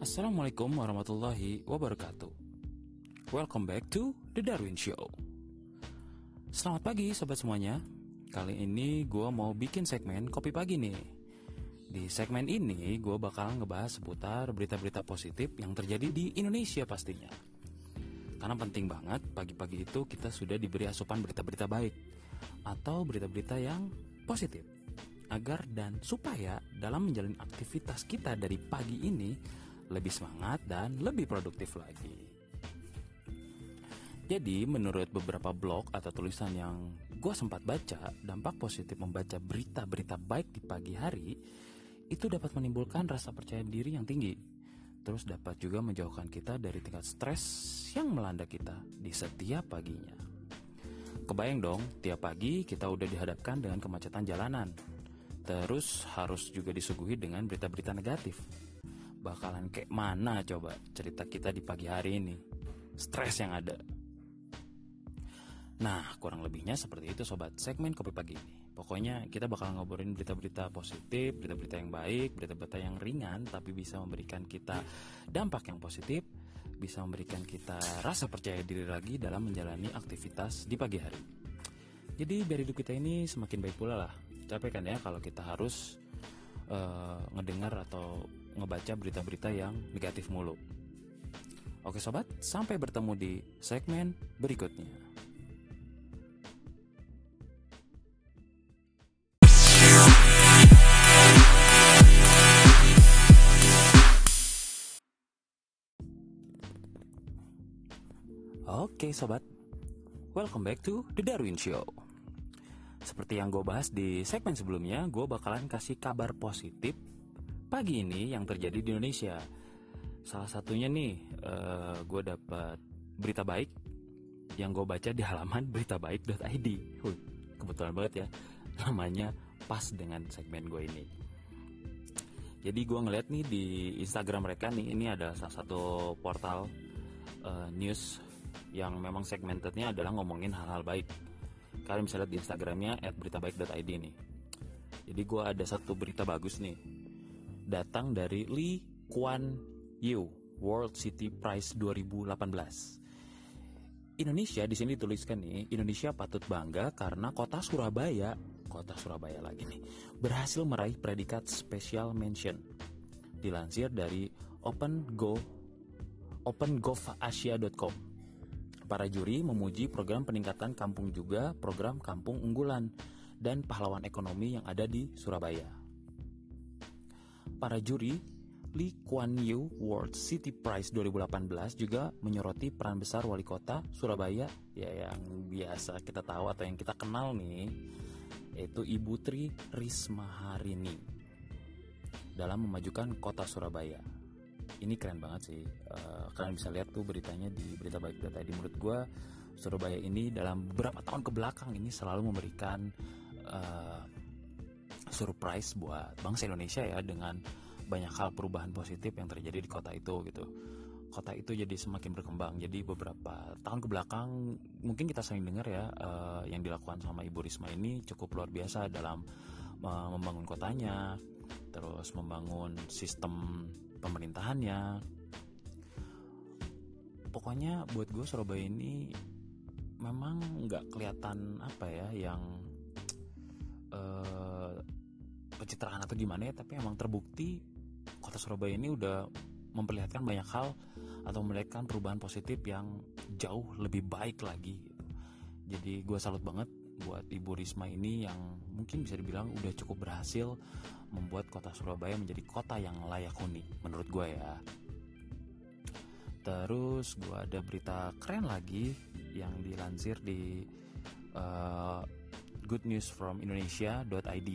Assalamualaikum warahmatullahi wabarakatuh. Welcome back to The Darwin Show. Selamat pagi sobat semuanya. Kali ini gue mau bikin segmen kopi pagi nih. Di segmen ini gue bakal ngebahas seputar berita-berita positif yang terjadi di Indonesia pastinya. Karena penting banget pagi-pagi itu kita sudah diberi asupan berita-berita baik atau berita-berita yang positif agar dan supaya dalam menjalin aktivitas kita dari pagi ini lebih semangat dan lebih produktif lagi. Jadi menurut beberapa blog atau tulisan yang gue sempat baca, dampak positif membaca berita-berita baik di pagi hari itu dapat menimbulkan rasa percaya diri yang tinggi. Terus dapat juga menjauhkan kita dari tingkat stres yang melanda kita di setiap paginya. Kebayang dong, tiap pagi kita udah dihadapkan dengan kemacetan jalanan. Terus harus juga disuguhi dengan berita-berita negatif. Bakalan kayak mana coba cerita kita di pagi hari ini? Stres yang ada. Nah, kurang lebihnya seperti itu sobat segmen kopi pagi ini. Pokoknya kita bakal ngobrolin berita-berita positif, berita-berita yang baik, berita-berita yang ringan tapi bisa memberikan kita dampak yang positif, bisa memberikan kita rasa percaya diri lagi dalam menjalani aktivitas di pagi hari. Jadi biar hidup kita ini semakin baik pula lah. Capek kan ya kalau kita harus uh, ngedengar atau ngebaca berita-berita yang negatif mulu. Oke sobat, sampai bertemu di segmen berikutnya. Oke sobat, welcome back to The Darwin Show Seperti yang gue bahas di segmen sebelumnya, gue bakalan kasih kabar positif pagi ini yang terjadi di Indonesia Salah satunya nih, uh, gue dapat berita baik yang gue baca di halaman beritabaik.id Huh, Kebetulan banget ya, namanya pas dengan segmen gue ini jadi gue ngeliat nih di Instagram mereka nih ini ada salah satu portal uh, news yang memang segmentednya adalah ngomongin hal-hal baik. Kalian bisa lihat di Instagramnya @beritabaik.id nih. Jadi gue ada satu berita bagus nih, datang dari Lee Kuan Yew World City Prize 2018. Indonesia di sini dituliskan nih, Indonesia patut bangga karena kota Surabaya, kota Surabaya lagi nih, berhasil meraih predikat special mention. Dilansir dari OpenGo OpenGovAsia.com Para juri memuji program peningkatan kampung juga program kampung unggulan dan pahlawan ekonomi yang ada di Surabaya. Para juri Lee Kuan Yew World City Prize 2018 juga menyoroti peran besar wali kota Surabaya. Ya yang biasa kita tahu atau yang kita kenal nih yaitu Ibu Tri Risma Harini dalam memajukan kota Surabaya. Ini keren banget sih. Uh, kalian bisa lihat tuh beritanya di berita baik data di menurut gue Surabaya ini dalam beberapa tahun ke belakang ini selalu memberikan uh, surprise buat bangsa Indonesia ya dengan banyak hal perubahan positif yang terjadi di kota itu gitu. Kota itu jadi semakin berkembang. Jadi beberapa tahun ke belakang mungkin kita sering dengar ya uh, yang dilakukan sama Ibu Risma ini cukup luar biasa dalam uh, membangun kotanya terus membangun sistem pemerintahannya. Pokoknya buat gue Surabaya ini memang nggak kelihatan apa ya yang uh, pencitraan atau gimana ya tapi emang terbukti kota Surabaya ini udah memperlihatkan banyak hal atau memperlihatkan perubahan positif yang jauh lebih baik lagi gitu. jadi gue salut banget buat Ibu Risma ini yang mungkin bisa dibilang udah cukup berhasil membuat kota Surabaya menjadi kota yang layak huni menurut gue ya. Terus gue ada berita keren lagi yang dilansir di uh, goodnewsfromindonesia.id.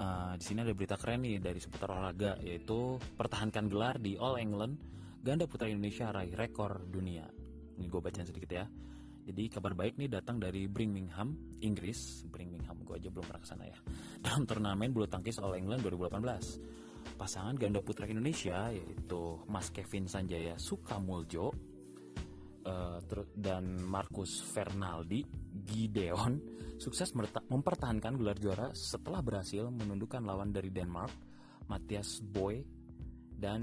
Uh, di sini ada berita keren nih dari seputar olahraga yaitu pertahankan gelar di All England ganda putra Indonesia raih rekor dunia. Ini gue bacain sedikit ya. Jadi kabar baik nih datang dari Birmingham, Inggris. Birmingham, gue aja belum pernah ke sana ya. Dalam turnamen bulu tangkis All England 2018. Pasangan ganda putra Indonesia yaitu Mas Kevin Sanjaya Sukamuljo uh, dan Marcus Fernaldi Gideon sukses mempertahankan gelar juara setelah berhasil menundukkan lawan dari Denmark Matthias Boy dan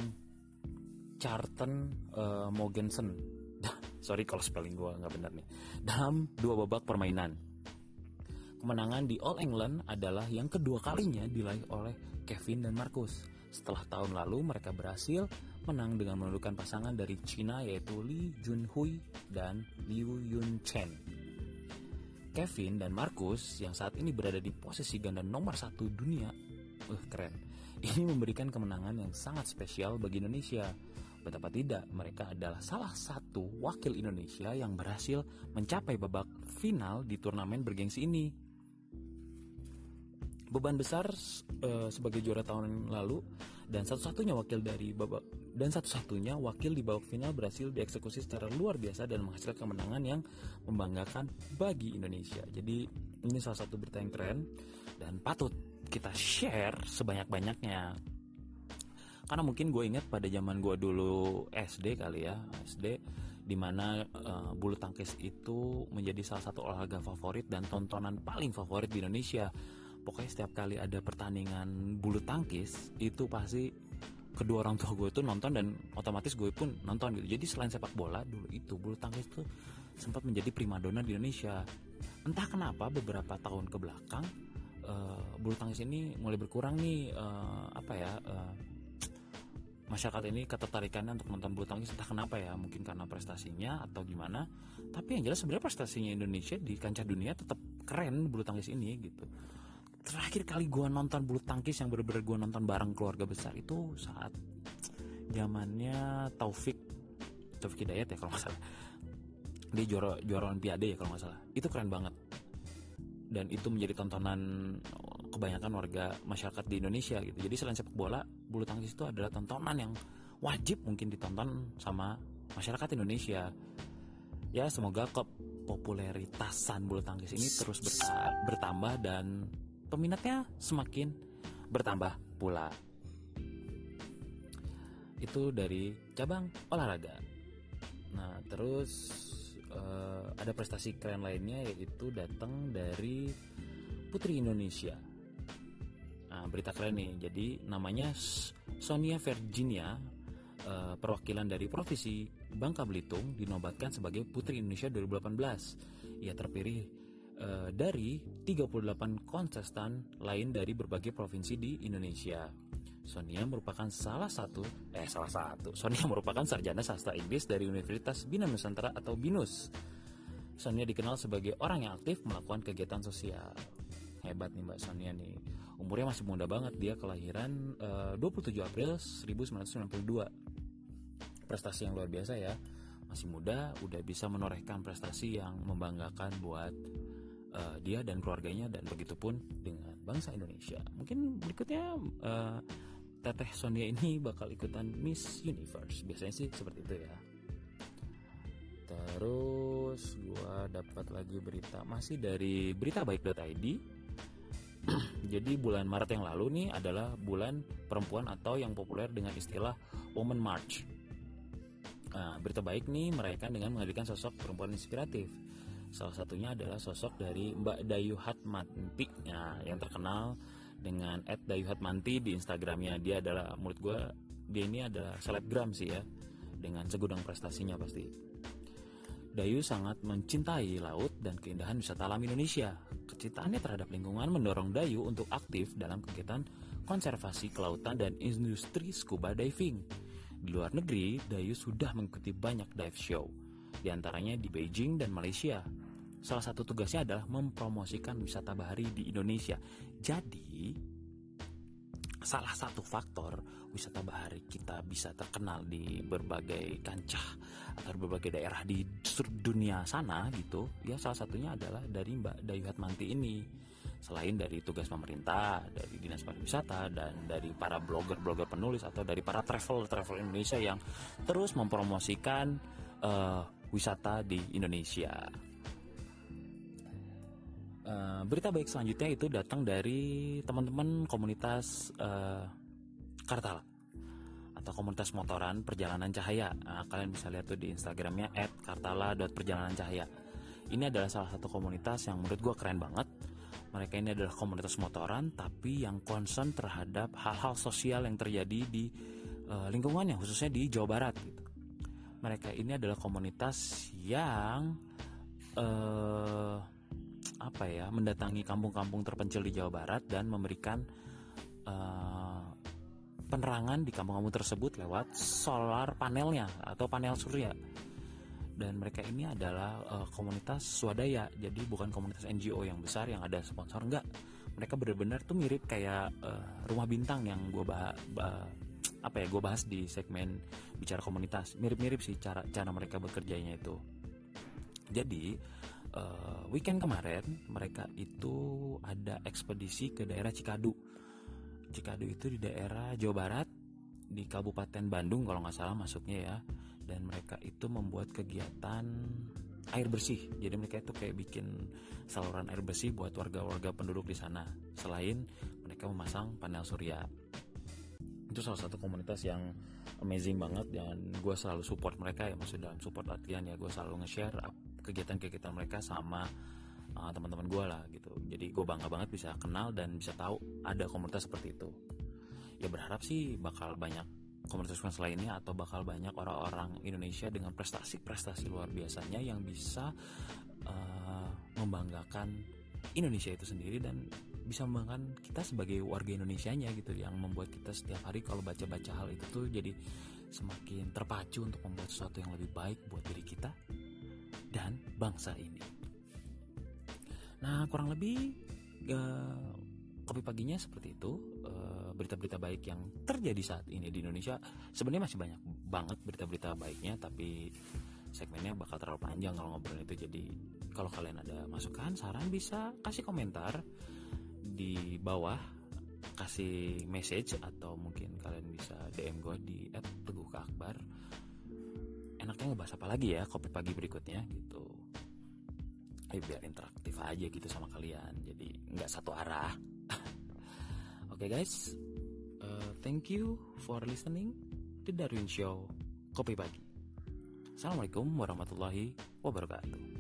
Charlton uh, Mogensen sorry kalau spelling gue nggak benar nih. Dalam dua babak permainan. Kemenangan di All England adalah yang kedua kalinya diraih oleh Kevin dan Marcus. Setelah tahun lalu mereka berhasil menang dengan menundukkan pasangan dari China yaitu Lee Junhui dan Liu Yun Chen Kevin dan Marcus yang saat ini berada di posisi ganda nomor satu dunia, uh keren. Ini memberikan kemenangan yang sangat spesial bagi Indonesia. Betapa tidak, mereka adalah salah satu wakil Indonesia yang berhasil mencapai babak final di turnamen bergengsi ini. Beban besar uh, sebagai juara tahun lalu dan satu-satunya wakil dari babak dan satu-satunya wakil di babak final berhasil dieksekusi secara luar biasa dan menghasilkan kemenangan yang membanggakan bagi Indonesia. Jadi ini salah satu berita yang keren dan patut kita share sebanyak-banyaknya. Karena mungkin gue ingat pada zaman gue dulu SD kali ya, SD di mana uh, bulu tangkis itu menjadi salah satu olahraga favorit dan tontonan paling favorit di Indonesia pokoknya setiap kali ada pertandingan bulu tangkis itu pasti kedua orang tua gue itu nonton dan otomatis gue pun nonton gitu. Jadi selain sepak bola dulu itu bulu tangkis itu sempat menjadi primadona di Indonesia. Entah kenapa beberapa tahun ke belakang uh, bulu tangkis ini mulai berkurang nih uh, apa ya uh, masyarakat ini ketertarikannya untuk nonton bulu tangkis. Entah kenapa ya mungkin karena prestasinya atau gimana. Tapi yang jelas sebenarnya prestasinya Indonesia di kancah dunia tetap keren bulu tangkis ini gitu terakhir kali gue nonton bulu tangkis yang bener-bener gue nonton bareng keluarga besar itu saat zamannya Taufik Taufik Hidayat ya kalau nggak salah. Dia juara juara Olimpiade ya kalau nggak salah. Itu keren banget. Dan itu menjadi tontonan kebanyakan warga masyarakat di Indonesia gitu. Jadi selain sepak bola bulu tangkis itu adalah tontonan yang wajib mungkin ditonton sama masyarakat Indonesia. Ya semoga kepopuleritasan bulu tangkis ini terus bertambah dan peminatnya semakin bertambah pula. Itu dari cabang olahraga. Nah, terus uh, ada prestasi keren lainnya yaitu datang dari Putri Indonesia. Nah, berita keren nih. Jadi namanya Sonia Virginia, uh, perwakilan dari provinsi Bangka Belitung dinobatkan sebagai Putri Indonesia 2018. Ia terpilih uh, dari 38 kontestan lain dari berbagai provinsi di Indonesia. Sonia merupakan salah satu, eh salah satu, Sonia merupakan sarjana sastra Inggris dari Universitas Bina Nusantara atau BINUS. Sonia dikenal sebagai orang yang aktif melakukan kegiatan sosial. Hebat nih Mbak Sonia nih. Umurnya masih muda banget, dia kelahiran uh, 27 April 1992. Prestasi yang luar biasa ya. Masih muda, udah bisa menorehkan prestasi yang membanggakan buat uh, dia dan keluarganya dan begitupun dengan bangsa Indonesia. Mungkin berikutnya uh, Teteh Sonia ini bakal ikutan Miss Universe. Biasanya sih seperti itu ya. Terus gua dapat lagi berita masih dari berita baik.id. Jadi bulan Maret yang lalu nih adalah bulan perempuan atau yang populer dengan istilah Woman March. Nah, berita baik nih merayakan dengan menghadirkan sosok perempuan inspiratif Salah satunya adalah sosok dari Mbak Dayu Hatmanti ya, yang terkenal dengan @dayuhatmanti di Instagramnya. Dia adalah menurut gue dia ini adalah selebgram sih ya dengan segudang prestasinya pasti. Dayu sangat mencintai laut dan keindahan wisata alam Indonesia. Kecintaannya terhadap lingkungan mendorong Dayu untuk aktif dalam kegiatan konservasi kelautan dan industri scuba diving. Di luar negeri, Dayu sudah mengikuti banyak dive show di antaranya di Beijing dan Malaysia. Salah satu tugasnya adalah mempromosikan wisata bahari di Indonesia. Jadi, salah satu faktor wisata bahari kita bisa terkenal di berbagai kancah atau berbagai daerah di dunia sana gitu ya salah satunya adalah dari Mbak Dayu Hatmanti ini selain dari tugas pemerintah dari dinas pariwisata dan dari para blogger-blogger penulis atau dari para travel-travel Indonesia yang terus mempromosikan uh, wisata di Indonesia. Uh, berita baik selanjutnya itu datang dari teman-teman komunitas uh, Kartala atau komunitas motoran perjalanan cahaya. Nah, kalian bisa lihat tuh di Instagramnya @kartala.perjalananCahaya. Ini adalah salah satu komunitas yang menurut gue keren banget. Mereka ini adalah komunitas motoran tapi yang concern terhadap hal-hal sosial yang terjadi di uh, lingkungannya khususnya di Jawa Barat gitu. Mereka ini adalah komunitas yang uh, apa ya mendatangi kampung-kampung terpencil di Jawa Barat dan memberikan uh, penerangan di kampung-kampung tersebut lewat solar panelnya atau panel surya. Dan mereka ini adalah uh, komunitas swadaya. Jadi bukan komunitas NGO yang besar yang ada sponsor enggak. Mereka benar-benar tuh mirip kayak uh, rumah bintang yang gue bahas bah, apa ya gue bahas di segmen bicara komunitas. Mirip-mirip sih cara cara mereka bekerjanya itu. Jadi uh, weekend kemarin mereka itu ada ekspedisi ke daerah Cikadu Cikadu itu di daerah Jawa Barat di Kabupaten Bandung kalau nggak salah masuknya ya dan mereka itu membuat kegiatan air bersih. Jadi mereka itu kayak bikin saluran air bersih buat warga-warga penduduk di sana. Selain mereka memasang panel surya. Itu salah satu komunitas yang amazing banget dan gue selalu support mereka ya maksud dalam support latihan ya gue selalu nge-share kegiatan-kegiatan mereka sama uh, teman-teman gue lah gitu. Jadi gue bangga banget bisa kenal dan bisa tahu ada komunitas seperti itu. Ya berharap sih bakal banyak komunitas-komunitas lainnya atau bakal banyak orang-orang Indonesia dengan prestasi-prestasi luar biasanya yang bisa uh, membanggakan Indonesia itu sendiri dan bisa membanggakan kita sebagai warga Indonesia-nya gitu yang membuat kita setiap hari kalau baca-baca hal itu tuh jadi semakin terpacu untuk membuat sesuatu yang lebih baik buat diri kita dan bangsa ini. Nah kurang lebih uh, kopi paginya seperti itu. Eh, berita-berita baik yang terjadi saat ini di Indonesia sebenarnya masih banyak banget berita-berita baiknya tapi segmennya bakal terlalu panjang kalau ngobrol itu. Jadi kalau kalian ada masukan saran bisa kasih komentar di bawah kasih message atau mungkin kalian bisa DM gue di @teguhakbar enaknya ngebahas apa lagi ya kopi pagi berikutnya gitu eh, biar interaktif aja gitu sama kalian jadi nggak satu arah Oke okay guys, uh, thank you for listening to Darwin Show Kopi Pagi. Assalamualaikum warahmatullahi wabarakatuh.